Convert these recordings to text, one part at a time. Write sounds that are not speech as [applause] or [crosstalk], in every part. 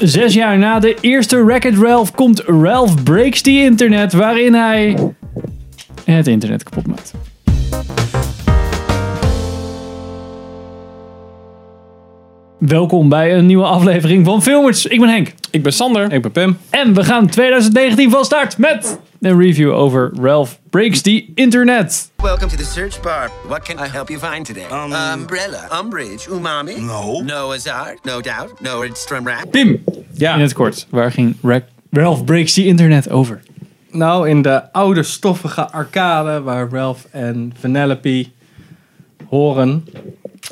Zes jaar na de eerste Wreck-It Ralph komt Ralph Breaks the Internet, waarin hij het internet kapot maakt. Welkom bij een nieuwe aflevering van Filmers. Ik ben Henk. Ik ben Sander. Ik ben Pim. En we gaan 2019 van start met een review over Ralph Breaks the Internet. Welcome to the search bar. What can I help you find today? Umbrella, umbrage, umami. No. Noah's Ark, no doubt. Nordstrom Rack. Pim, Ja, in het kort, waar ging Ra- Ralph Breaks the Internet over? nou in de oude stoffige arcade waar Ralph en Vanellope horen,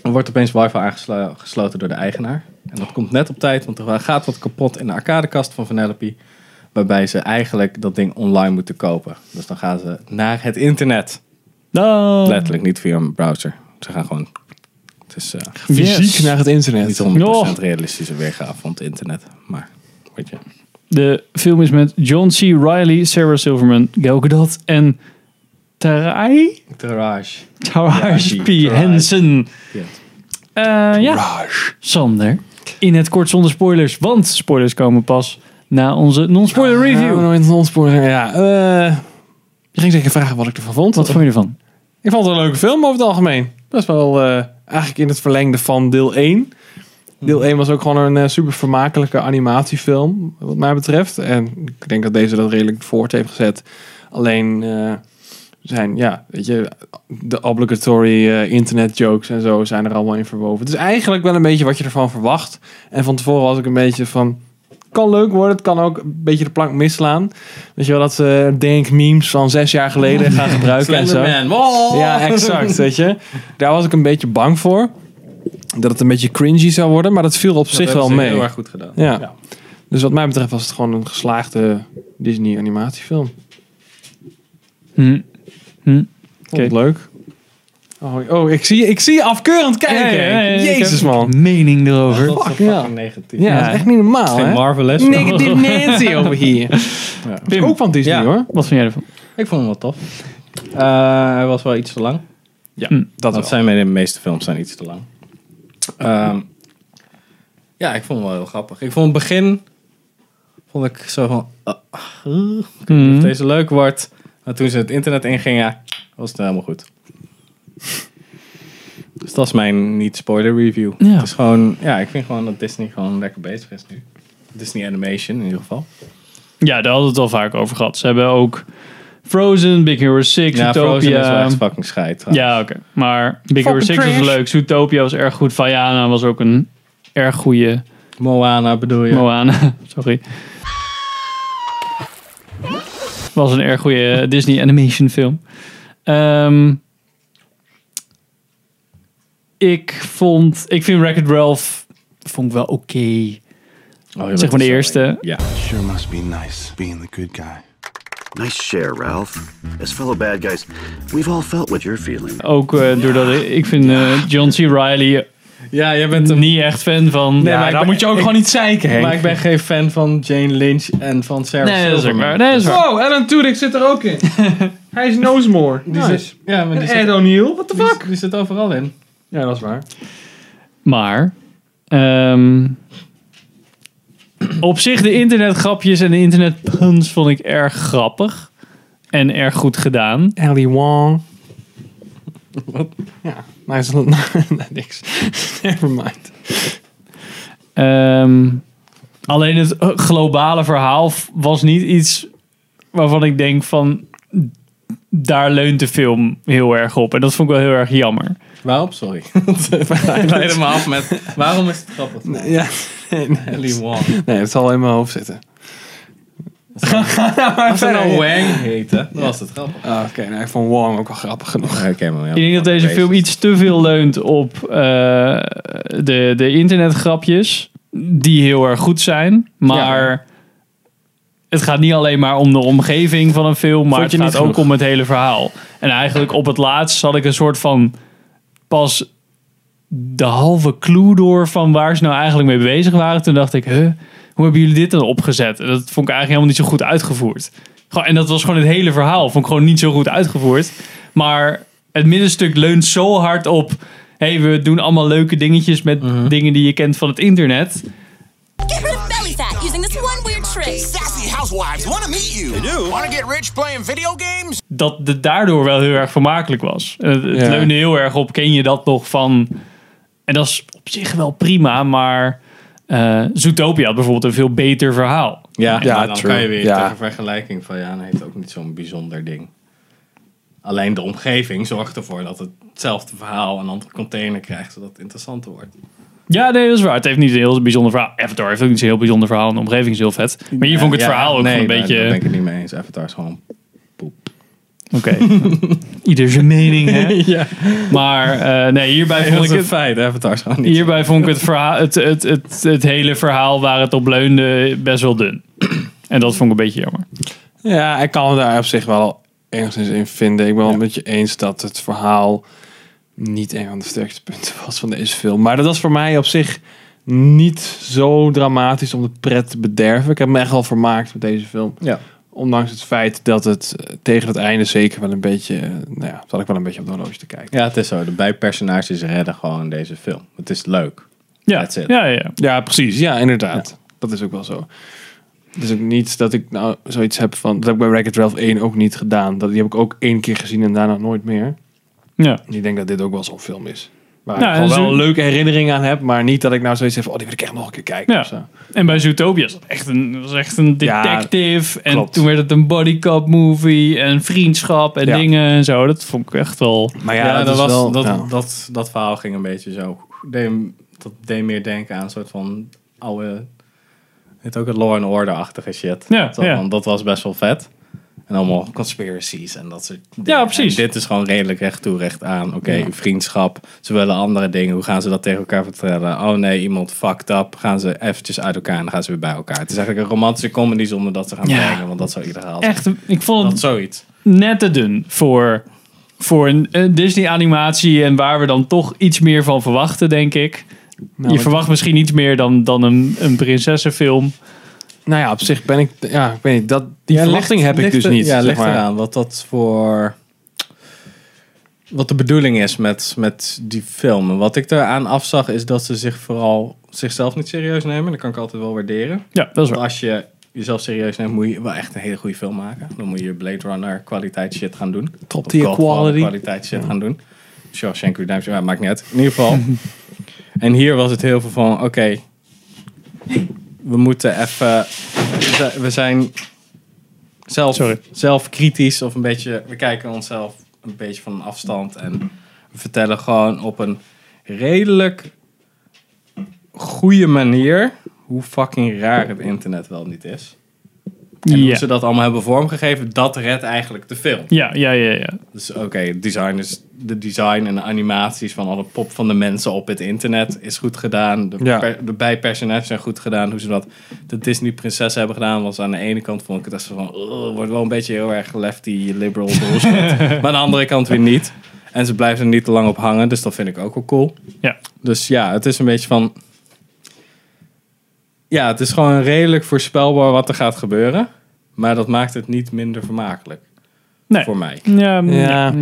wordt opeens wifi aangesloten door de eigenaar. En dat komt net op tijd, want er gaat wat kapot in de arcadekast van Vanellope. Waarbij ze eigenlijk dat ding online moeten kopen. Dus dan gaan ze naar het internet. Nou, Letterlijk niet via een browser. Ze gaan gewoon... Het is eh, Fysiek Yes. naar het internet. niet 100% Oh. realistische weergave van het internet. Maar, weet je... De film is met John C. Reilly, Sarah Silverman, Gal Gadot en Tarai? Garage. Taraji P. Henson. Ja. Eh, ja, Sander. In het kort zonder spoilers, want spoilers komen pas na onze non-spoiler Ja, review. we nooit een ontspoor- Ja, eh, je ging zeker vragen wat ik ervan vond. Wat vond je ervan? Ik vond het een leuke film over het algemeen. Best wel eh, eigenlijk in het verlengde van deel 1. Deel 1 was ook gewoon een eh, super vermakelijke animatiefilm, wat mij betreft. En ik denk dat deze dat redelijk voort heeft gezet. Alleen eh, zijn, ja, weet je, de obligatory eh, internet jokes en zo zijn er allemaal in verwoven. Het is eigenlijk wel een beetje wat je ervan verwacht. En van tevoren was ik een beetje van, kan leuk worden. Het kan ook een beetje de plank misslaan. Weet je wel, dat ze denk memes van zes jaar geleden gaan [laughs] gebruiken en zo. Slenderman. Wow. Ja, exact, weet je. Daar was ik een beetje bang voor. Dat het een beetje cringy zou worden, maar dat viel op zich wel mee. Heel erg goed gedaan. Ja. Dus wat mij betreft was het gewoon een geslaagde Disney animatiefilm. Hm. Hm. Vond het leuk. Oh, oh ik, zie, ik zie je afkeurend kijken. Jezus, man. Mening erover. Dat is Fuck, ja. negatief. Ja, dat is echt niet normaal, Geen? Marvelous. Negative Nancy [laughs] over hier. Ja. Is ook van Disney, Ja. hoor. Wat vond jij ervan? Ik vond hem wel tof. Eh, hij was wel iets te lang. Ja, Hm. dat Dat zijn de meeste films zijn iets te lang. Ehm, ja, ik vond hem wel heel grappig. Ik vond het begin vond ik zo van ah, uh, Hm. of deze leuk wordt. Maar toen ze het internet ingingen, was het helemaal goed. Dus dat is mijn niet-spoiler review. Ja. Het is gewoon, ja, ik vind gewoon dat Disney gewoon lekker bezig is nu. Disney Animation in ieder geval. Ja, daar hadden we het al vaak over gehad. Ze hebben ook Frozen, Big Hero 6, Ja, Frozen is wel echt fucking scheid. trouwens. Ja, oké. Maar Big Hero Fucking 6 was leuk. Zootopia was erg goed. Vaiana was ook een erg goede Moana bedoel je? Moana. [laughs] Sorry. Was een erg goede Disney animation film. Ehm, ik vond... Ik vind Wreck-It Ralph... Vond ik wel oké. Oh, je bent Zeg maar de eerste. Ja. Sure must be nice being the good guy. Nice share, Ralph. As fellow bad guys, we've all felt what you're feeling. Ook eh, doordat ik, ik vind eh, John C. Reilly ja, jij bent niet echt fan van... Nee, Ja, maar daar ben- moet je ook ik- gewoon niet zeiken, Henk. Maar ik ben geen fan van Jane Lynch en van Sarah Nee, dat is ook Silverman. Nee, dat is waar. Oh, Alan Tudyk zit er ook in. [laughs] Hij is Nosemore. Die Nice. zit, ja, maar die En Ed zit, O'Neill. What the die, fuck? die zit overal in. Ja, dat is waar. Maar... ehm, op zich de internetgrapjes en de internetpuns vond ik erg grappig. En erg goed gedaan. Ellie Wong. [laughs] Ja, nice. [laughs] niks. [laughs] Never mind. Ehm, alleen het eh, globale verhaal was niet iets waarvan ik denk van... Daar leunt de film heel erg op. En dat vond ik wel heel erg jammer. Waarop? Sorry. [laughs] Ik leid hem af met... Waarom is het grappig? Ja, nee, nee. Ellie Wong. Nee, het zal in mijn hoofd zitten. [laughs] Als hij nou Wang heette, dan was het grappig. Ah, Oké, nou, ik vond Wong ook wel grappig genoeg. Ja, ik ken hem, ja. Ik denk dat deze film iets te veel leunt op eh, de, de internetgrapjes. Die heel erg goed zijn. Maar het gaat niet alleen maar om de omgeving van een film. Maar het gaat ook genoeg? om het hele verhaal. En eigenlijk op het laatst had ik een soort van... Pas de halve clue door van waar ze nou eigenlijk mee bezig waren. Toen dacht ik, huh, hoe hebben jullie dit dan opgezet? En dat vond ik eigenlijk helemaal niet zo goed uitgevoerd. Gewoon- En dat was gewoon het hele verhaal. Vond ik gewoon niet zo goed uitgevoerd. Maar het middenstuk leunt zo hard op... hey, we doen allemaal leuke dingetjes met dingen die je kent van het internet. Get rid of belly fat. using this one weird trick. Sassy housewives want to meet you. They do. Want to get rich playing video games? dat het daardoor wel heel erg vermakelijk was. Het, leunde heel erg op, ken je dat nog van... En dat is op zich wel prima, maar eh Zootopia had bijvoorbeeld een veel beter verhaal. Ja, Ja, dan true. kan je weer Ja. tegen vergelijking van ja, dan heeft ook niet zo'n bijzonder ding. Alleen de omgeving zorgt ervoor dat het hetzelfde verhaal een andere container krijgt, zodat het interessanter wordt. Ja, nee, dat is waar. Het heeft niet een heel bijzonder verhaal. Avatar heeft ook niet zo'n heel bijzonder verhaal en de omgeving is heel vet. Maar hier vond ik het Ja, verhaal ook nee, gewoon een beetje... Daar ben ik het niet mee eens. Avatar is gewoon Oké. [laughs] Ieder zijn mening, hè? [laughs] ja. Maar eh, nee, hierbij vond ik een het... feit. Niet Hierbij vond ik het, verhaal, het, het, het, het hele verhaal waar het op leunde best wel dun. [clears throat] En dat vond ik een beetje jammer. Ja, ik kan me daar op zich wel enigszins in vinden. Ik ben wel met je eens dat het verhaal niet een van de sterkste punten was van deze film. Maar dat was voor mij op zich niet zo dramatisch om de pret te bederven. Ik heb me echt wel vermaakt met deze film. Ja. Ondanks het feit dat het eh, tegen het einde zeker wel een beetje... eh, nou ja, zat ik wel een beetje op de horloge te kijken. Ja, het is zo. De bijpersonages redden gewoon deze film. Het is leuk. Ja, That's it. ja, ja. Ja, precies. Ja, inderdaad. Dat is ook wel zo. Het is ook niet dat ik nou zoiets heb van... Dat heb ik bij Wreck-It Ralph 1 ook niet gedaan. Dat, die heb ik ook één keer gezien en daarna nooit meer. ja. Ik denk dat dit ook wel zo'n film is. Waar Ja, ik gewoon zo- wel een leuke herinnering aan heb, maar niet dat ik nou zoiets heb van, oh, die wil ik echt nog een keer kijken. Ja. of zo. En bij Zootopia was echt een, was echt een Ja, detective. en klopt. toen werd het een bodycop movie. En vriendschap en Ja. dingen en zo. Dat vond ik echt wel... Maar Ja, ja, dat, was, wel, dat, ja. dat, dat verhaal ging een beetje zo. Deed, dat deed meer denken aan een soort van oude. Het ook het Law and Order-achtige shit. Ja, dat was best wel vet. En allemaal conspiracies en dat soort dingen. Ja, precies. En dit is gewoon redelijk recht toe, recht aan. Oké, vriendschap. Ze willen andere dingen. Hoe gaan ze dat tegen elkaar vertellen? Oh nee, iemand fucked up. Gaan ze eventjes uit elkaar en dan gaan ze weer bij elkaar. Het is eigenlijk een romantische comedy zonder dat ze gaan Ja. brengen. Want dat zou iedereen zijn. Echt, ik vond Dat het zoiets. net te dun voor, voor een, een Disney-animatie. En waar we dan toch iets meer van verwachten, denk ik. Nou, je verwacht misschien iets meer dan, dan een, een prinsessenfilm. Nou ja, op zich ben ik, ja, ik weet niet, dat, die Ja, verwachting ligt- heb ik dus niet. Ja, ligt maar. eraan wat dat voor... Wat de bedoeling is met, met die film. Wat ik eraan afzag is dat ze zich vooral zichzelf niet serieus nemen. Dat kan ik altijd wel waarderen. Ja, dat is Want als je jezelf serieus neemt, moet je wel echt een hele goede film maken. Dan moet je Blade Runner kwaliteit shit gaan doen. Top tier quality. kwaliteit shit gaan doen. Shawshank Redemption, ja, maakt niet uit. In ieder geval. [laughs] en hier was het heel veel van, oké, we moeten even, we zijn- zelf, Sorry. zelf kritisch of een beetje, we kijken onszelf een beetje van een afstand en we vertellen gewoon op een redelijk goede manier hoe fucking raar het internet wel niet is. En Ja. hoe ze dat allemaal hebben vormgegeven, dat redt eigenlijk de film. Ja, ja, ja, ja. Dus oké, het design is de design en de animaties van alle pop van de mensen op het internet is goed gedaan. De, Ja. per- de bijpersonages zijn goed gedaan. Hoe ze dat de Disney prinsessen hebben gedaan, was aan de ene kant vond ik het echt zo van, "Ugh, wordt wel een beetje heel erg lefty liberal bullshit. [laughs] maar aan de andere kant weer niet. En ze blijven er niet te lang op hangen, dus dat vind ik ook wel cool. Ja. Dus ja, het is een beetje van. Ja, het is gewoon redelijk voorspelbaar wat er gaat gebeuren. Maar dat maakt het niet minder vermakelijk. Nee. Voor mij. Ja, ja.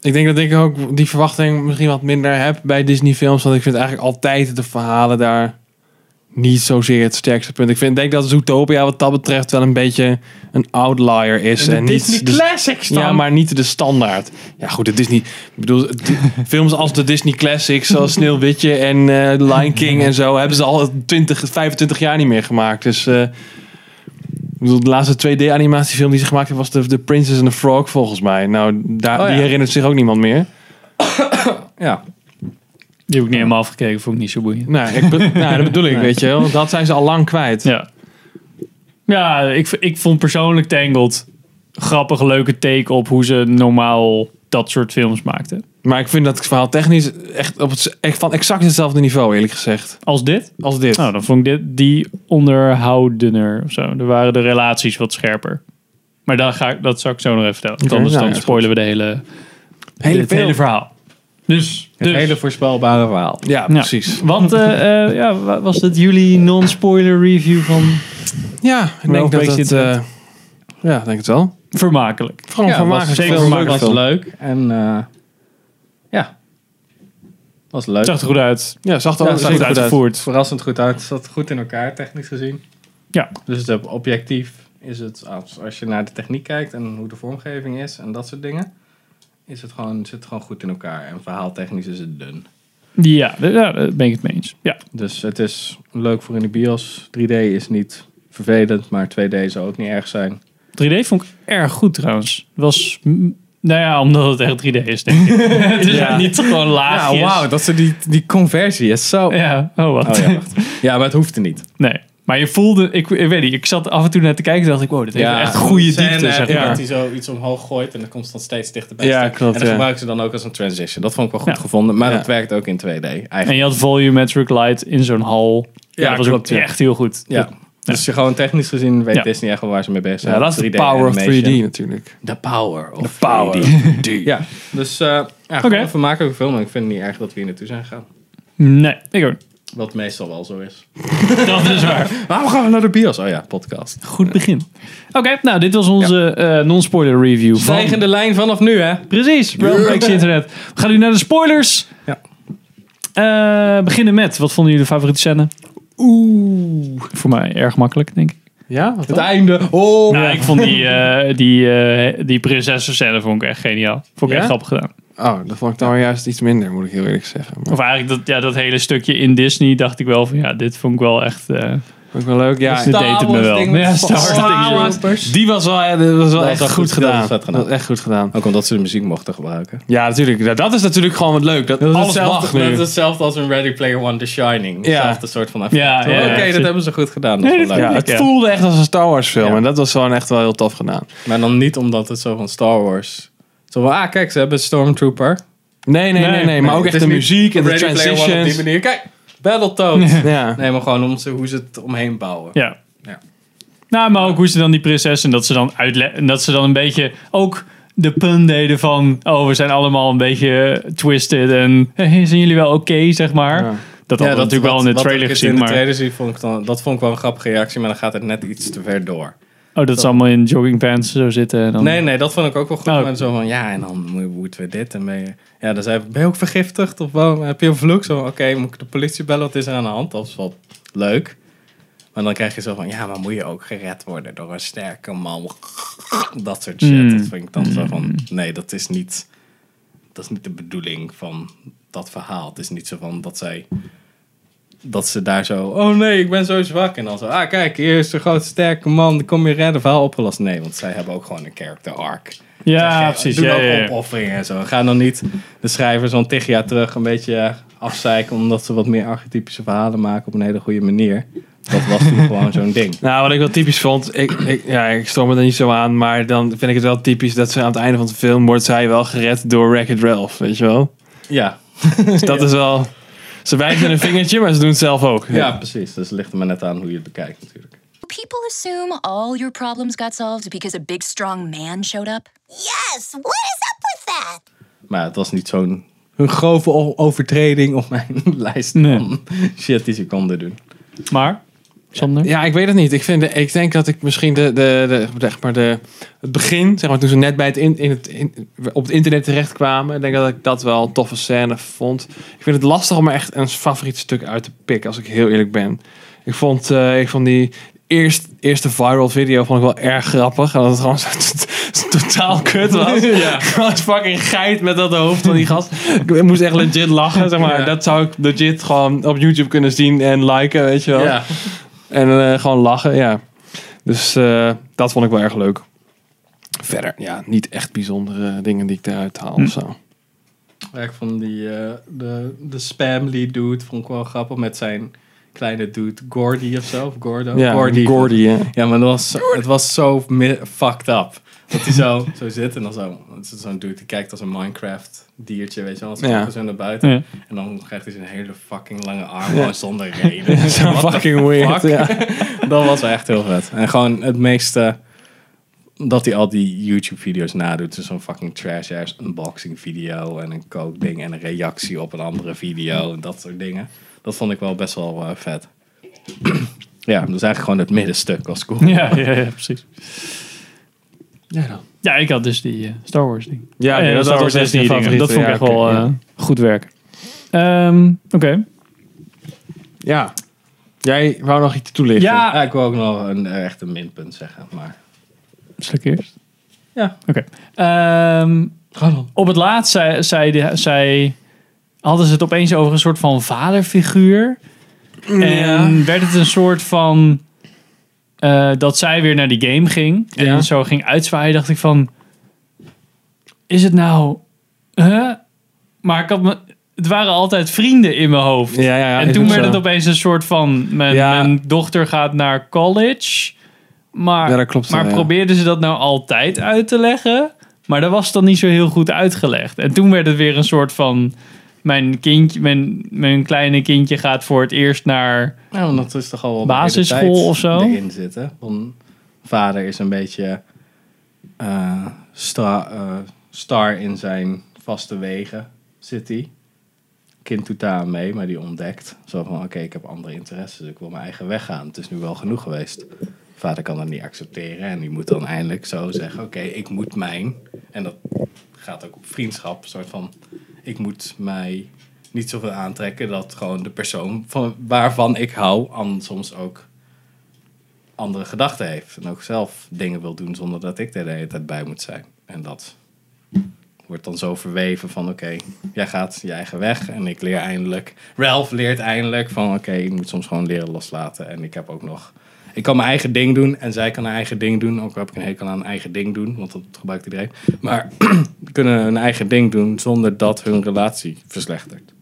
Ik denk dat ik ook die verwachting misschien wat minder heb bij Disney films. Want ik vind eigenlijk altijd de verhalen daar niet zozeer het sterkste punt. Ik vind, denk dat Zootopia wat dat betreft wel een beetje een outlier is. De en Disney niet de, Classics dan? Ja, maar niet de standaard. Ja goed, de Disney... Ik bedoel, [laughs] films als de Disney Classics, zoals [laughs] Sneeuwwitje en eh Lion King en zo... hebben ze al 20, 25 jaar niet meer gemaakt. Dus... eh, bedoel, de laatste 2D-animatiefilm die ze gemaakt hebben was de, de Princess and the Frog volgens mij. Nou, daar, Oh ja. die herinnert zich ook niemand meer. [coughs] Ja. Die heb ik niet helemaal afgekeken, vond ik niet zo boeiend. Nou, ik, be- [laughs] nou dat bedoel ik, weet je wel. Dat zijn ze al lang kwijt. Ja. Ja, ik, ik vond persoonlijk Tangled grappig, leuke take op hoe ze normaal dat soort films maakten. Maar ik vind dat het verhaal technisch echt, op het, echt van exact hetzelfde niveau, eerlijk gezegd. Als dit? Als dit. Nou, dan vond ik dit, die onderhoudener of zo. Er waren de relaties wat scherper. Maar dat, ga ik, dat zal ik zo nog even vertellen. Want anders nou, dan ja, spoilen we de hele, Hele het hele verhaal. Dus, Het dus hele voorspelbare verhaal. Ja, Ja. precies. Want eh, eh, ja, wa- was dit jullie non-spoiler review van Ja, ik denk dat het... eh, ja, ik denk het wel. vermakelijk? Gewoon Ja, vermakelijk. zeker vermakelijk. leuk. En eh, ja, was leuk. Zag er goed uit. Ja, zag er Ja, zag goed goed uit. uitgevoerd. verrassend goed uit. Het zat goed in elkaar, technisch gezien. Ja. Dus het heb- objectief is het, als, als je naar de techniek kijkt en hoe de vormgeving is en dat soort dingen, is het gewoon, zit het gewoon goed in elkaar. En verhaaltechnisch is het dun. Ja, daar ben ik het mee eens. Ja. Dus het is leuk voor in de bios. 3D is niet vervelend, maar 2D zou ook niet erg zijn. 3D vond ik erg goed trouwens. Was, nou ja, omdat het echt 3D is, denk ik. [laughs] het is Ja. niet gewoon laagjes. Ja, wauw, dat ze die, die conversie is zo... Ja, oh wat. Oh ja, wacht. ja, maar het hoeft er niet. Nee. Maar je voelde, ik, ik weet niet, ik zat af en toe naar te kijken en dacht ik, wow, dit heeft echt goede diepte, zeg maar. Dat hij zo iets omhoog gooit en dan komt het dan steeds dichterbij. Ja, klopt, En dat ja. gebruiken ze dan ook als een transition. Dat vond ik wel goed Ja. gevonden, maar Ja. dat werkt ook in 2D. Eigenlijk. En je had volumetric light in zo'n hal. Ja, Ja, dat was klopt, ook ja. echt heel goed. Ja. Dus je gewoon technisch gezien weet Ja. Disney echt wel waar ze mee bezig zijn. Ja, dat is de 3D power of animation. 3D natuurlijk. The power of power 3D. [laughs] Ja, dus uh, ja, gewoon een vermakelijke film. En ik vind het niet erg dat we hier naartoe zijn gegaan. Nee, ik ook. Wat meestal wel zo is. [laughs] Dat is waar. [laughs] Waarom gaan we naar de bios? Oh ja, podcast. Goed begin. Oké, nou, dit was onze eh, non-spoiler review. van- Stijgende lijn vanaf nu, hè? Precies, Realm Breaks Internet. We gaan nu naar de spoilers. Ja. Eh, beginnen met, wat vonden jullie de favoriete scène? Oeh. Voor mij erg makkelijk, denk ik. Ja, wat Het dan? einde. Oh, Nou, ik vond die, eh die, eh die prinsessen-scène vond ik echt geniaal. Vond ik Ja? echt grappig gedaan. Oh, dat vond ik dan juist iets minder, moet ik heel eerlijk zeggen. Maar Of eigenlijk dat, ja, dat hele stukje in Disney dacht ik wel van, ja, dit vond ik wel echt... eh vond ik wel leuk. Ja, dit deed het me wel. Ja, Star Wars die was wel, dat was wel Dat echt was goed, goed gedaan. Dat was gedaan. Dat was echt goed gedaan. Ook omdat ze de muziek mochten gebruiken. Ja, natuurlijk. Ja, Dat is natuurlijk gewoon wat leuk. Dat, Dat is, alles hetzelfde, mag dat nu. is hetzelfde als een Ready Player One The Shining. Ja. Hetzelfde soort van effect. Ja, ja, ja, Oké, dat hebben ze goed gedaan. Dat is wel leuk. Ja, het voelde echt als een Star Wars film. Ja. En dat was gewoon echt wel heel tof gedaan. Maar dan niet omdat het zo van Star Wars... Zo van, ah kijk, ze hebben Stormtrooper. Nee, nee, nee. nee, maar ook echt de muziek en de Ready Player One op die transitions. manier. Kijk, Battletoads. [laughs] Ja. Nee, maar gewoon om ze, hoe ze het omheen bouwen. Ja. Ja. Nou, maar ook hoe ze dan die prinses en dat ze dan uitle en dat ze dan een beetje ook de pun deden van, oh, we zijn allemaal een beetje twisted en hey, zijn jullie wel oké, zeg maar. Ja. Dat had we natuurlijk wel in de trailer gezien, in de trailer zie, vond ik dan, dat vond ik wel een grappige reactie, maar dan gaat het net iets te ver door. oh, dat ze allemaal in joggingpants zo zitten. En dan, Nee, nee, dat vond ik ook wel goed. Oh. Maar zo van, ja, en dan mo- moeten we dit en ben je... Ja, dan zei hij, ben je ook vergiftigd? Of wel, heb je een vloek? Zo, oké, moet ik de politie bellen? Wat is er aan de hand? Dat is wel leuk. Maar dan krijg je zo van, ja, maar moet je ook gered worden door een sterke man? [laughs] Dat soort shit. Mm. Dat vind ik dan zo van, nee, dat is niet... Dat is niet de bedoeling van dat verhaal. Het is niet zo van dat zij... Dat ze daar zo, oh nee, ik ben zo zwak. En dan zo, ah kijk, hier is de grote sterke man, kom je redden, verhaal opgelost. Nee, want zij hebben ook gewoon een character arc. Ja, precies. Doe Ja, ook ja, ja. opofferingen en zo. Ga dan niet de schrijver zo'n tig jaar terug een beetje afzeiken... omdat ze wat meer archetypische verhalen maken op een hele goede manier. Dat was toen gewoon [laughs] zo'n ding. Nou, wat ik wel typisch vond, ik, ik, ja, ik storm me er niet zo aan, maar dan vind ik het wel typisch dat ze aan het einde van de film wordt zij wel gered door Wreck-It Ralph, weet je wel? Ja, [laughs] Dus dat is wel, ze wijzen met een vingertje, maar ze doen het zelf ook. ja precies. Dus het ligt er maar net aan hoe je het bekijkt natuurlijk. People assume all your problems got solved because a big strong man showed up. Yes, what is up with that? Maar het was niet zo'n een grove overtreding op mijn [laughs] lijst Nee. van shit die ze konden doen. Maar, Sander? Ja, ik weet het niet. Ik, vind de, ik denk dat ik misschien de, de, de, zeg maar de, het begin, zeg maar, toen ze net bij het in, in het, in, op het internet terechtkwamen, ik denk dat ik dat wel een toffe scène vond. Ik vind het lastig om er echt een favoriet stuk uit te pikken, als ik heel eerlijk ben. Ik vond, eh, ik vond die eerst, eerste viral video vond ik wel erg grappig. En dat het gewoon [laughs] zo totaal kut was. [laughs] Gewoon fucking geit met dat hoofd van die gast. Ik moest echt legit lachen, zeg maar. Ja. Dat zou ik legit gewoon op YouTube kunnen zien en liken, weet je wel. Ja. En eh, gewoon lachen, ja. Dus eh, dat vond ik wel erg leuk. Verder, ja, niet echt bijzondere dingen die ik eruit haal of zo. Ja, ik vond die, eh, de, de spamly dude vond ik wel grappig met zijn kleine dude Gordy of zo. Of Gordo. Ja, Gordy, ja. Ja, maar dat was, zo- het was zo fucked up. Dat hij zo, [laughs] zo zit en dan zo. Zo'n dude die kijkt als een Minecraft diertje, weet je wel. Als Ja. zo naar buiten. Ja. En dan krijgt hij zijn hele fucking lange arm gewoon zonder reden. [laughs] Zo fucking weird, fuck? ja. [laughs] dat was wel echt heel vet. En gewoon het meeste... Dat hij al die YouTube-video's nadoet. Dus zo'n fucking trash-ass unboxing video. En een coke ding. En een reactie op een andere video. En dat soort dingen. Dat vond ik wel best wel eh, vet. [clears throat] ja, dus eigenlijk gewoon het middenstuk was cool. Ja, ja, ja, precies. Ja, dan. Ja, ik had dus die eh, Star Wars ding. Ja, Eh, ja, dat Star was Wars dingen. Dat vond ik echt wel goed werk. Ehm, Oké. Ja. Jij wou nog iets toelichten? Ja, Ja, ik wil ook nog een, echt een minpunt zeggen. Maar Zal ik eerst? Ja. Oké. Ehm, ga dan. op het laatst zei, zei, zei, hadden ze het opeens over een soort van vaderfiguur. En werd het een soort van... eh, dat zij weer naar die game ging. En Ja. zo ging uitzwaaien. Dacht ik van... Is het nou... Huh? Maar ik had me, het waren altijd vrienden in mijn hoofd. Ja, ja, en toen werd zo. het opeens een soort van... Mijn, dochter gaat naar college. Maar, klopt maar probeerden ze dat nou altijd uit te leggen? Maar dat was dan niet zo heel goed uitgelegd. En toen werd het weer een soort van... Mijn, kindje, mijn, mijn kleine kindje gaat voor het eerst naar... Nou, dat is toch al wel Basisschool of zo? erin zitten. Vader is een beetje eh, stra, eh, star in zijn vaste wegen, zit hij. Kind doet daar aan mee, maar die ontdekt. Zo van, oké, ik heb andere interesses, ik wil mijn eigen weg gaan. Het is nu wel genoeg geweest. Vader kan dat niet accepteren en die moet dan eindelijk zo zeggen, oké, ik moet mijn... En dat gaat ook op vriendschap, een soort van... Ik moet mij niet zoveel aantrekken dat gewoon de persoon van, waarvan ik hou... soms ook andere gedachten heeft. En ook zelf dingen wil doen zonder dat ik er de hele tijd bij moet zijn. En dat wordt dan zo verweven van oké, jij gaat je eigen weg en ik leer eindelijk. Ralph leert eindelijk van oké, ik moet soms gewoon leren loslaten. En ik heb ook nog. Ik kan mijn eigen ding doen en zij kan haar eigen ding doen. Ook heb ik een hekel aan eigen ding doen, want dat gebruikt iedereen. Maar [clears throat] kunnen hun eigen ding doen zonder dat hun relatie verslechtert.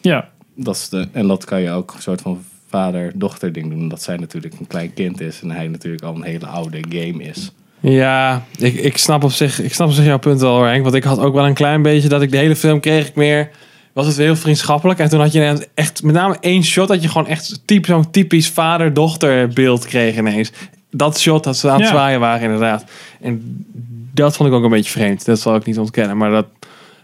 Ja, Dat is de, en dat kan je ook een soort van vader-dochter ding doen. Omdat zij natuurlijk een klein kind is en hij natuurlijk al een hele oude game is. Ja, ik, ik, snap op zich, ik snap op zich jouw punt wel hoor, Henk. Want ik had ook wel een klein beetje dat ik de hele film kreeg ik meer... Was het heel vriendschappelijk. En toen had je echt met name één shot dat je gewoon echt typ, zo'n typisch vader-dochter beeld kreeg ineens. Dat shot dat ze aan het Ja. zwaaien waren inderdaad. En dat vond ik ook een beetje vreemd. Dat zal ik niet ontkennen. Maar dat,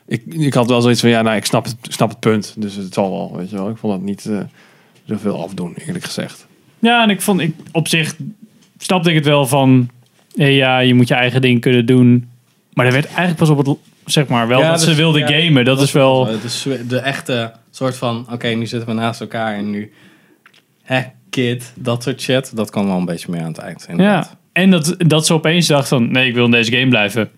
ik, ik had wel zoiets van, ja nou ik snap het, snap het punt. Dus het zal wel, weet je wel. Ik vond dat niet eh, zoveel afdoen eerlijk gezegd. Ja, en ik vond, ik, op zich snapte ik het wel van, hé, ja, je moet je eigen ding kunnen doen. Maar er werd eigenlijk pas op het, zeg maar, wel Ja, dat dus- ze wilde ja, gamen. Dat, is wel, De, echte soort van, oké, nu zitten we naast elkaar en nu, hè, kid, dat soort shit. Dat kan wel een beetje meer aan het eind. ja. inderdaad. En dat, dat ze opeens dacht van, nee, ik wil in deze game blijven.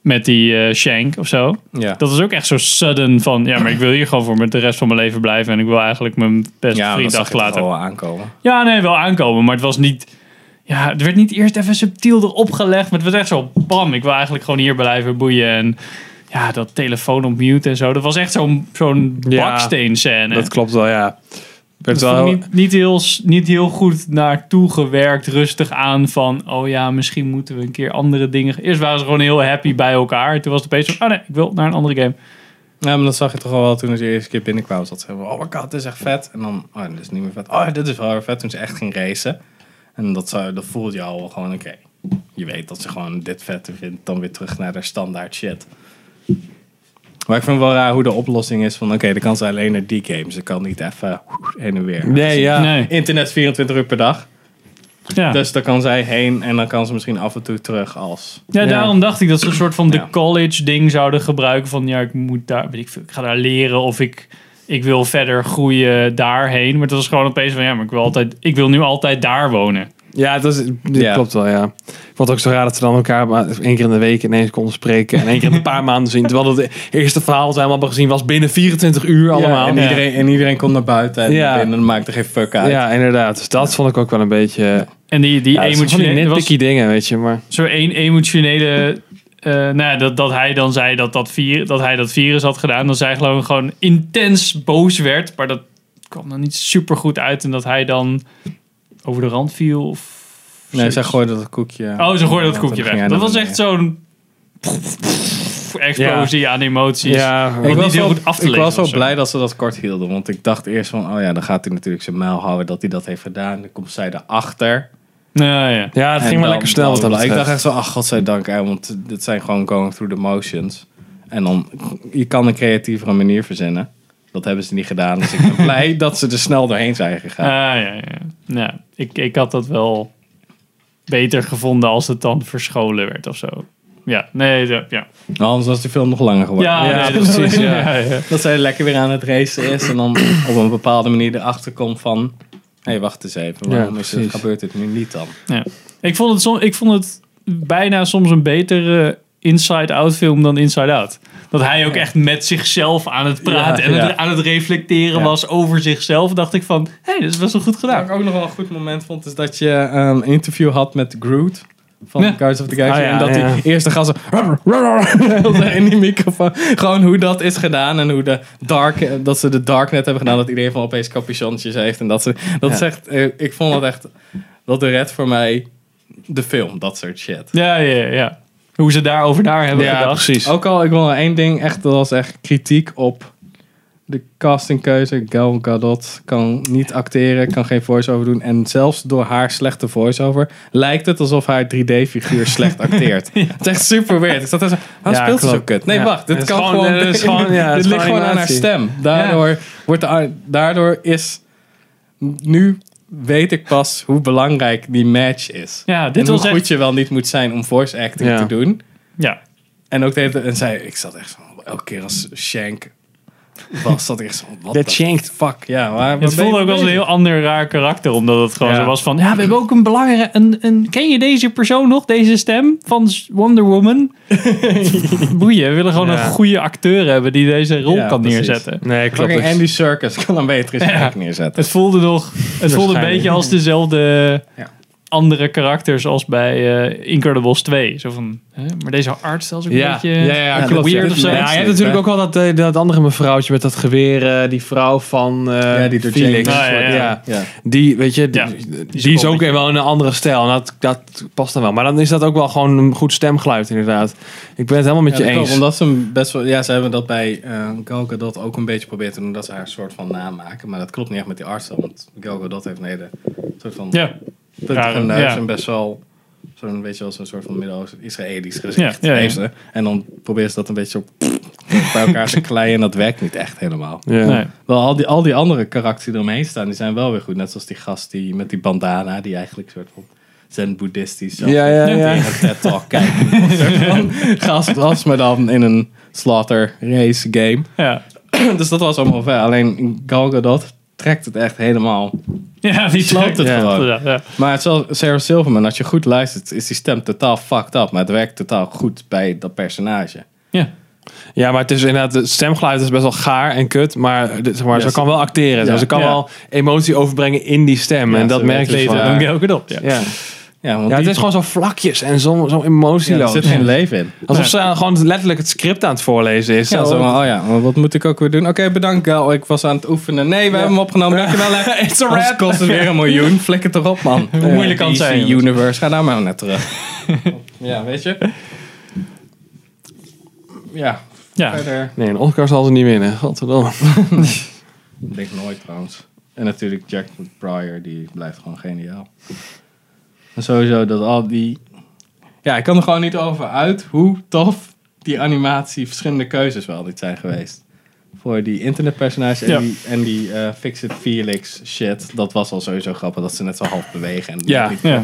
Met die eh, Shank of zo. Ja. Dat was ook echt zo sudden van, ja, maar ik wil hier gewoon voor met de rest van mijn leven blijven. En ik wil eigenlijk mijn beste ja, vriend dat achterlaten. wel aankomen. Ja, nee, wel aankomen. Maar het was niet... Ja, er werd niet eerst even subtiel erop gelegd. Maar het was echt zo, bam, ik wil eigenlijk gewoon hier blijven boeien. En ja, dat telefoon op mute en zo. Dat was echt zo'n zo'n Ja, baksteen scène. Dat klopt wel, ja. Werd wel, niet, niet, heel, niet heel goed naartoe gewerkt, rustig aan van, oh ja, misschien moeten we een keer andere dingen. Eerst waren ze gewoon heel happy bij elkaar. Toen was het opeens zo, oh nee, ik wil naar een andere game. Ja, maar dat zag je toch al wel toen ze de eerste keer binnenkwam. Dat ze van, oh my god, dit is echt vet. En dan, oh, dit is niet meer vet. Oh, dit is wel weer vet. Toen ze echt ging racen. En dat, zou, dat voelde je al wel gewoon, oké. Je weet dat ze gewoon dit vet vindt. Dan weer terug naar de standaard shit. Maar ik vind het wel raar hoe de oplossing is van, oké, dan kan ze alleen naar die game. Ze kan niet even heen en weer. Nee, ja. Nee. Internet 24 uur per dag. Ja. Dus daar kan zij heen en dan kan ze misschien af en toe terug als... Ja, daarom dacht ik dat ze een soort van de Ja. college ding zouden gebruiken. Van ja, ik moet daar, weet ik, veel, ik ga daar leren of ik, ik wil verder groeien daarheen. Maar het was gewoon opeens van ja, maar ik wil, altijd, ik wil nu altijd daar wonen. Ja, dat is, dit Ja. klopt wel, ja. Ik vond het ook zo raar dat ze dan elkaar maar één keer in de week ineens konden spreken. En één keer in een paar [laughs] maanden zien. Terwijl het eerste verhaal dat wij allemaal hebben gezien was binnen 24 uur allemaal. en, Ja, iedereen, en iedereen komt naar buiten en Ja. naar binnen. Dat maakt er geen fuck uit. ja inderdaad. Dus dat vond ik ook wel een beetje... En die, die emotionele, dingen, weet je. Maar zo één emotionele, eh, nou ja, dat, dat hij dan zei dat, dat, vir, dat hij dat virus had gedaan. Dat zij gewoon, gewoon intens boos werd. Maar dat kwam dan niet super goed uit. En dat hij dan over de rand viel of... Nee, zij gooide dat koekje. Oh, ze gooide dat koekje weg. Dat was echt zo'n explosie aan emoties. ja, Ik niet was, heel wel, goed af te ik was wel blij dat ze dat kort hielden. Want ik dacht eerst van, oh ja, dan gaat hij natuurlijk zijn mijl houden dat hij dat heeft gedaan. Dan komt zij erachter. Nou ja. ja, het En ging wel dan lekker snel. Wat Ik dacht echt zo, ach, godzijdank. Hè, want dit zijn gewoon going through the motions. En dan, je kan een creatievere manier verzinnen. Dat hebben ze niet gedaan. Dus ik ben [laughs] blij dat ze er snel doorheen zijn gegaan. Ah, ja, ja. ja ik, ik had dat wel beter gevonden als het dan verscholen werd of zo. Ja, nee, ja. Anders was die film nog langer geworden. Ja, Ja, nee, [laughs] precies, ja. [laughs] ja, ja. Dat zij lekker weer aan het racen is. En dan op een bepaalde manier erachter komt van... Hé, hey, wacht eens even. Ja, Waarom is het, gebeurt dit nu niet dan? Ja. Ik, vond het som, ik vond het bijna soms een betere Inside-Out film dan Inside-Out. Dat hij ook echt met zichzelf aan het praten Ja, en ja. het- aan het reflecteren Ja. was over zichzelf. Dacht ik van, hé, hey, dat is best wel goed Wat gedaan. ik ook nog wel een goed moment vond, is dat je ehm, een interview had met Groot. Van Ja. Guardians of the Galaxy. Ah, ja, en dat ja. die eerste gasten [laughs] in die microfoon. Gewoon hoe dat is gedaan. En hoe de dark, dat ze de Darknet hebben gedaan. Dat iedereen van opeens capuchonnetjes heeft. En dat ze, dat is echt, eh, ik vond dat echt, dat redt voor mij de film. Dat soort shit. Ja, ja, ja. Hoe ze daarover naar hebben Ja, gedacht. precies. Ook al, ik wil één ding, echt, dat was echt kritiek op de castingkeuze. Gal Gadot kan niet acteren, kan geen voice-over doen. En zelfs door haar slechte voice-over lijkt het alsof haar 3D-figuur slecht [laughs] acteert. Het is echt super weird. Ik zat er zo, waarom Ja, speelt ze zo kut? Nee, Ja. wacht, dit kan gewoon- gewoon... is [laughs] dit ligt gewoon aan haar stem. Daardoor, wordt de, daardoor is... Nu weet ik pas hoe belangrijk die match is. Ja, dit en hoe goed echt... je wel niet moet zijn om voice acting te doen. Ja, En ook de hele en zij, ik zat echt van, elke keer als Shank was, zat ik zo the shanked. fuck, ja. Waar, het voelde ook als een heel ander raar karakter. Omdat het gewoon Ja. zo was van... Ja, we hebben ook een belangrijke... Een, een, ken je deze persoon nog? Deze stem van Wonder Woman? [laughs] Boeien, we willen gewoon Ja. een goede acteur hebben... die deze rol Ja, kan precies. neerzetten. Nee, klopt. Dus- Andy Serkis kan een betere neerzetten. Het voelde nog... Het voelde een beetje als dezelfde... Ja. Andere karakters als bij eh, Incredibles 2. Zo van, hè, maar deze artstyle is ook een Ja, beetje ja, ja, klopt. weird Ja, of zo. Ja, je hebt natuurlijk ook wel dat, eh, dat andere mevrouwtje met dat geweer, eh, die vrouw van eh Ja, die Felix. Ah, ja, ja. ja. Die, weet je, die, Ja, die, is ook wel in een andere stijl. En dat, dat past dan wel. Maar dan is dat ook wel gewoon een goed stemgeluid, inderdaad. Ik ben het helemaal met Ja, je dat eens. omdat ze hem best wel, ja, ze hebben dat bij eh Gal Gadot ook een beetje geprobeerd te doen, dat ze haar een soort van naam maken. Maar dat klopt niet echt met die artstyle, want Gal Gadot heeft een hele soort van Ja, puntige Ja, neus ja. en best wel zo'n beetje als een soort van Midden-Oosten Israëlisch gezicht Ja, ja, ja. heeft ze. En dan probeert ze dat een beetje op [laughs] bij elkaar te [laughs] kleien en dat werkt niet echt helemaal. ja. nee. Wel, al die, al die andere karakters die eromheen staan, die zijn wel weer goed. Net zoals die gast die met die bandana, die eigenlijk een soort van zen-boeddhistisch Ja, ja, die ja. een TED-talk kijken. [laughs] Een soort van gast was, maar dan in een slaughter race game. Ja. [clears throat] dus dat was allemaal ver. Alleen Gal Gadot trekt het echt helemaal. [laughs] Ja, die Sloopt het ja. gewoon. Ja, ja. Maar het is wel Sarah Silverman, als je goed luistert, is die stem totaal fucked up. Maar het werkt totaal goed bij dat personage. Ja. Ja, maar het is inderdaad, het stemgeluid is best wel gaar en kut. Maar, zeg maar Ja, ze ze- kan wel acteren. Ja. Ze kan Ja. wel emotie overbrengen in die stem. Ja, en dat merk je weet het van. wel. Dan ook op. Ja. Ja. Ja, want ja, het is gewoon zo vlakjes en zo, zo ja, er emotieloos. zit geen leven in. Alsof ze gewoon letterlijk het script aan het voorlezen is. Ja, Zo. oh ja, maar wat moet ik ook weer doen? Oké, bedankt Gal, ik was aan het oefenen. Nee, we hebben hem opgenomen, dankjewel. hè. [laughs] It's a wrap. kost het weer een miljoen. Flikker toch op, man. Hoe moeilijk kan het zijn. Universe, ga daar maar net terug. [laughs] ja, weet je? Ja, Ja. verder. Nee, een Oscar zal ze niet winnen. Godverdomme. [laughs] Ik denk nooit trouwens. En natuurlijk Jack Pryor, die blijft gewoon geniaal. En sowieso dat al die... Ja, ik kan er gewoon niet over uit hoe tof die animatie, verschillende keuzes wel niet zijn geweest. Voor die internetpersonages en Ja. die, en die eh Fix-It Felix shit. Dat was al sowieso grappig, dat ze net zo half bewegen. En Ja. Ja.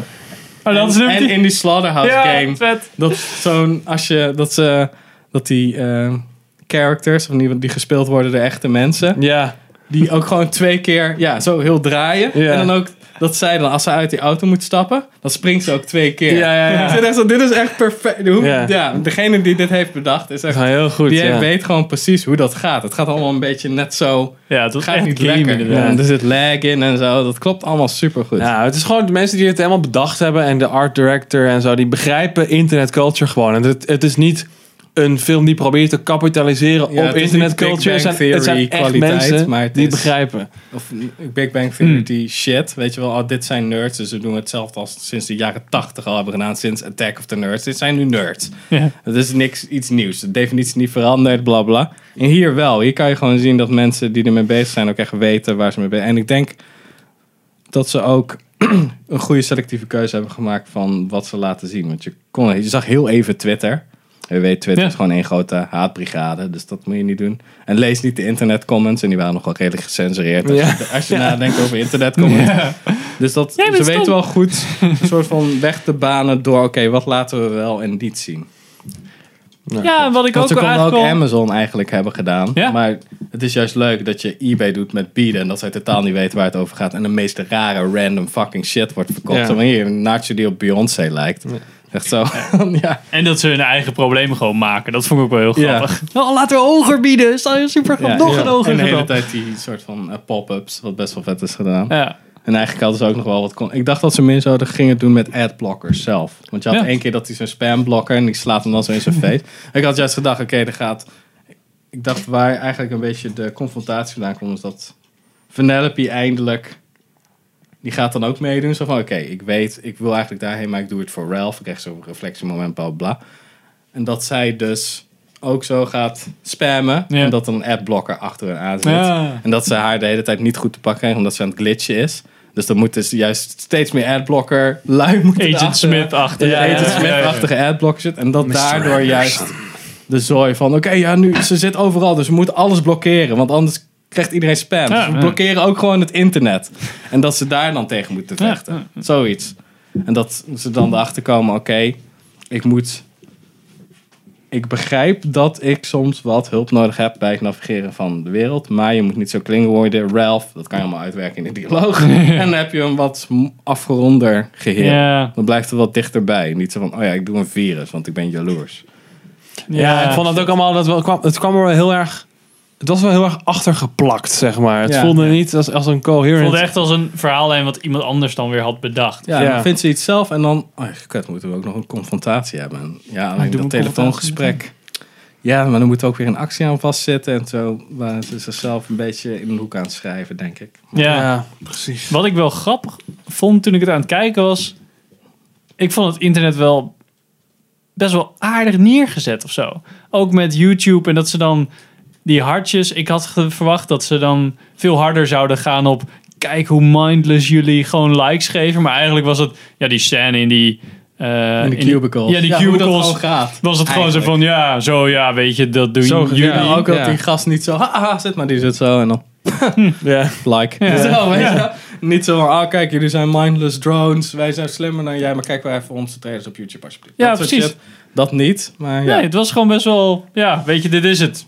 Oh, dat is en, en die- in die Slaughterhouse ja, game. vet. Dat zo'n, als je, dat ze, dat die eh, characters, of die, die gespeeld worden door echte mensen, Ja. die ook gewoon twee keer, ja, zo heel draaien. Ja. En dan ook, dat zij dan, als ze uit die auto moet stappen, dan springt ze ook twee keer. Ja, ja, ja. Echt zo, dit is echt perfect. Hoe, Ja. ja. degene die dit heeft bedacht, is echt, is heel goed. die ja. weet gewoon precies hoe dat gaat. Het gaat allemaal een beetje net zo, Ja, het gaat niet lekker. Ja, er zit lag in en zo, dat klopt allemaal super goed. Ja, het is gewoon de mensen die het helemaal bedacht hebben en de art director en zo, die begrijpen internet culture gewoon. En het, het is niet een film die probeert te kapitaliseren Ja, op is internet niet Big culture. Het zijn, het zijn Theory echt kwaliteit, mensen maar het die is- begrijpen. Of Big Bang Theory die shit. Weet je wel, oh, dit zijn nerds. Dus ze doen hetzelfde als sinds de jaren tachtig al hebben gedaan. Sinds Attack of the Nerds. Dit zijn nu nerds. Ja. Het is niks, iets nieuws. De definitie is niet veranderd, bla bla. En hier wel. Hier kan je gewoon zien dat mensen die ermee bezig zijn ook echt weten waar ze mee bezig zijn. En ik denk dat ze ook [clears throat] een goede selectieve keuze hebben gemaakt van wat ze laten zien. Want je, kon, je zag heel even Twitter. Je weet, Twitter Ja. is gewoon één grote haatbrigade. Dus dat moet je niet doen. En lees niet de internetcomments. En die waren nog wel redelijk gecensureerd. Als Ja. je, als je nadenkt over internetcomments. Dus dat, ze weten wel goed een soort van weg te banen door... Oké, wat laten we wel en niet zien. Ja, wat ik Want ook ook eigenlijk wel... Amazon eigenlijk hebben gedaan. Ja. Maar Het is juist leuk dat je eBay doet met bieden en dat zij totaal niet weten waar het over gaat. En de meest rare, random fucking shit wordt verkocht. Ja. Zo hier, een nacho die op Beyoncé lijkt. Echt zo. [laughs] ja. En dat ze hun eigen problemen gewoon maken. Dat vond ik ook wel heel Ja. grappig. [laughs] Oh, laten we hoger bieden. Sta je super Ja, nog ja. een hoger En de hele gedaan. tijd die soort van eh, pop-ups, wat best wel vet is gedaan. Ja. En eigenlijk hadden ze ook nog wel wat... Kon ik dacht dat ze meer zouden gingen doen met adblockers zelf. Want je had Ja. één keer dat hij zo'n spamblokker en die slaat hem dan zo in zijn [laughs] face. ik had juist gedacht, oké, er gaat... Ik dacht waar eigenlijk een beetje de confrontatie vandaan komt, is dat Vanellope eindelijk... Die gaat dan ook meedoen. Zo van, oké, ik weet, ik wil eigenlijk daarheen, maar ik doe het voor Ralph. Ik krijg zo'n reflectiemoment, bla bla bla. En dat zij dus ook zo gaat spammen. Ja. En dat er een adblocker achter haar aan zit. Ja. En dat ze haar de hele tijd niet goed te pakken krijgen, omdat ze aan het glitchen is. Dus dan moeten ze juist steeds meer adblocker lui moeten Agent erachter- Smith-achtig. Ja, Ja, Agent. Smith-achtige adblocker zit. En dat daardoor juist de zooi van... Oké, ja, nu, ze zit overal, dus we moeten alles blokkeren. Want anders krijgt iedereen spam. Ja, dus we ja. blokkeren ook gewoon het internet. En dat ze daar dan tegen moeten vechten. Zoiets. En dat ze dan erachter komen... Oké, ik moet... Ik begrijp dat ik soms wat hulp nodig heb bij het navigeren van de wereld. Maar je moet niet zo klingen worden. Ralph, dat kan je allemaal uitwerken in de dialoog. [laughs] en dan heb je een wat afgeronder geheel. Ja. Dan blijft het wat dichterbij. Niet zo van, oh ja, ik doe een virus, want ik ben jaloers. Ja, ik vond het ook allemaal, dat wel, kwam, het kwam er wel heel erg, het was wel heel erg achtergeplakt, zeg maar. Het Ja. voelde niet als, als een Het coherent. voelde echt als een verhaallijn wat iemand anders dan weer had bedacht. Ja, Ja. dan vindt ze iets zelf en dan, oh kut, moeten we ook nog een confrontatie hebben. En ja, alleen doe dat een telefoongesprek. Ja, maar dan moet er ook weer een actie aan vastzitten. En zo waren ze zichzelf een beetje in een hoek aan het schrijven, denk ik. Ja. Ja, precies. Wat ik wel grappig vond toen ik het aan het kijken was. Ik vond het internet wel best wel aardig neergezet of zo. Ook met YouTube en dat ze dan die hartjes. Ik had verwacht dat ze dan veel harder zouden gaan op. Kijk hoe mindless jullie gewoon likes geven. Maar eigenlijk was het ja, die scène in die. eh, In de cubicles. ja, die Ja, hoe dat cubicles. gaat, Was het gewoon zo van ja, zo ja, weet je, dat doen Zo, jullie. Ja, ook dat die gast niet zo, haha, zit maar die zit zo en dan [laughs] Ja. like. Zo, weet je? Niet zo van, ah kijk, jullie zijn mindless drones, wij zijn slimmer dan jij, maar kijk maar even onze trailers op YouTube alsjeblieft. Ja, Dat precies. shit. Dat niet, maar ja. Nee, het was gewoon best wel, ja, weet je, dit is het.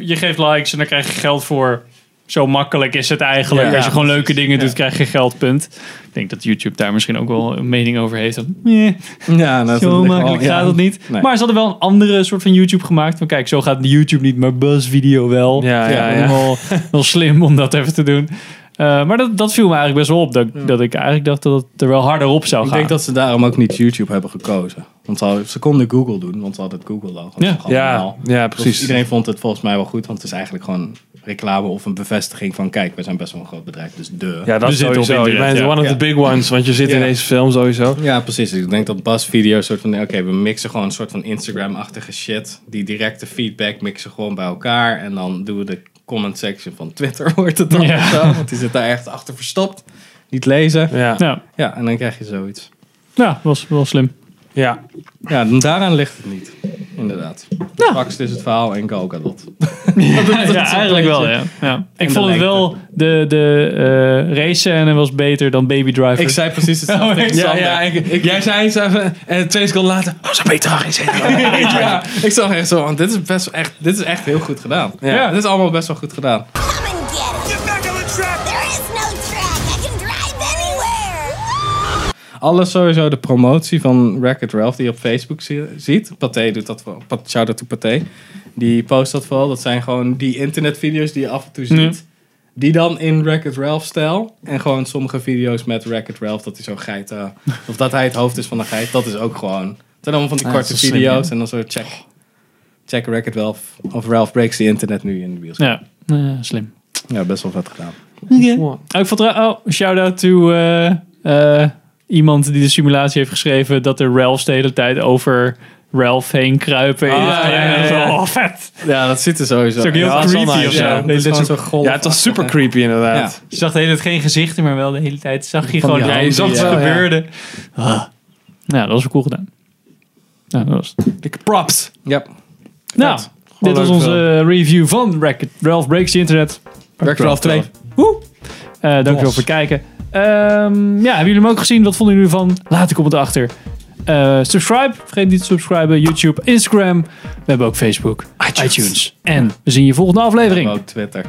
Je geeft likes en daar krijg je geld voor. Zo makkelijk is het eigenlijk. Ja, Als je gewoon leuke dingen Ja. doet, krijg je geld, punt. Ik denk dat YouTube daar misschien ook wel een mening over heeft. Ja [laughs] zo dat ligt makkelijk gaat het niet. Nee. Maar ze hadden wel een andere soort van YouTube gemaakt. Van kijk, zo gaat YouTube niet, maar BuzzVideo wel. Ja, ja, ja. Wel, [laughs] wel slim om dat even te doen. Eh, maar dat, dat viel me eigenlijk best wel op. Dat, dat ik eigenlijk dacht dat het er wel harder op zou Ik gaan. denk dat ze daarom ook niet YouTube hebben gekozen. Want ze, konden Google doen, want ze hadden het Google logo. Ja. Ja, ja, Dus precies. iedereen vond het volgens mij wel goed, want het is eigenlijk gewoon reclame of een bevestiging van kijk, we zijn best wel een groot bedrijf, dus de. Ja, dat op sowieso. Je ja. one of Ja. the big ones, want je zit in Ja. deze film sowieso. Ja, precies. Ik denk dat Buzz Video soort van, oké, we mixen gewoon een soort van Instagram-achtige shit. Die directe feedback mixen gewoon bij elkaar. En dan doen we de comment section van Twitter, [laughs] wordt het dan Ja. zo. Want die zit daar echt achter verstopt. Niet lezen. Ja. Ja, Ja, en dan krijg je zoiets. ja was wel slim. Ja. Ja, daaraan ligt het niet. Inderdaad. Straks is het verhaal en Gal Gadot. [laughs] ja, eigenlijk wel, ja. ja. Ik vond het wel, de, de eh race scène was beter dan Baby Driver. Ik zei precies [laughs] hetzelfde Oh, ja. Ja, ik, jij zei iets even en twee seconden later, oh, zo beter zitten. [laughs] ja, ik zag echt zo, want dit is best echt, dit is echt heel goed gedaan. Ja. Ja, dit is allemaal best wel goed gedaan. Alles sowieso de promotie van Racket Ralph die je op Facebook zie- ziet. Pathé doet dat wel. Pat- Shout out to Pathé. Die post dat vooral. Dat zijn gewoon die internetvideo's die je af en toe ziet. Ja. Die dan in Racket Ralph stijl. En gewoon sommige video's met Racket Ralph. Dat hij zo'n geit... eh, of dat hij het hoofd is van een geit. Dat is ook gewoon... Het zijn allemaal van die Ah, korte dat is wel slim, video's. ja. En dan zo check... Check Racket Ralph. Of Ralph breaks the internet nu in de bioscoop. Ja, eh, slim. Ja, best wel vet gedaan. Oh, ik vond oh, shout-out to eh, eh, iemand die de simulatie heeft geschreven dat de Ralphs de hele tijd over Ralph heen kruipen. Ah, ja, ja, ja. Zo, Oh, vet. Ja, dat ziet er sowieso. Dat is ook heel Ja, creepy nice, of zo. ja. Het hele is zo- golf. Ja, het was super creepy inderdaad. Je zag de hele tijd geen gezichten, maar wel de hele tijd zag je Van gewoon dat handen, zag wat ja. er gebeurde. Ah. Nou, dat was wel cool gedaan. Nou, dat was het. Dikke props. Ja. Nou, dit was onze review van Racket, Ralph Breaks the Internet. Racket Ralph 2. Woe! Eh dankjewel voor het kijken. Ehm, ja, hebben jullie hem ook gezien? Wat vonden jullie ervan? Laat een comment achter. Eh, subscribe. Vergeet niet te subscriben. YouTube, Instagram. We hebben ook Facebook, iTunes. En we zien je volgende aflevering. Ook Twitter.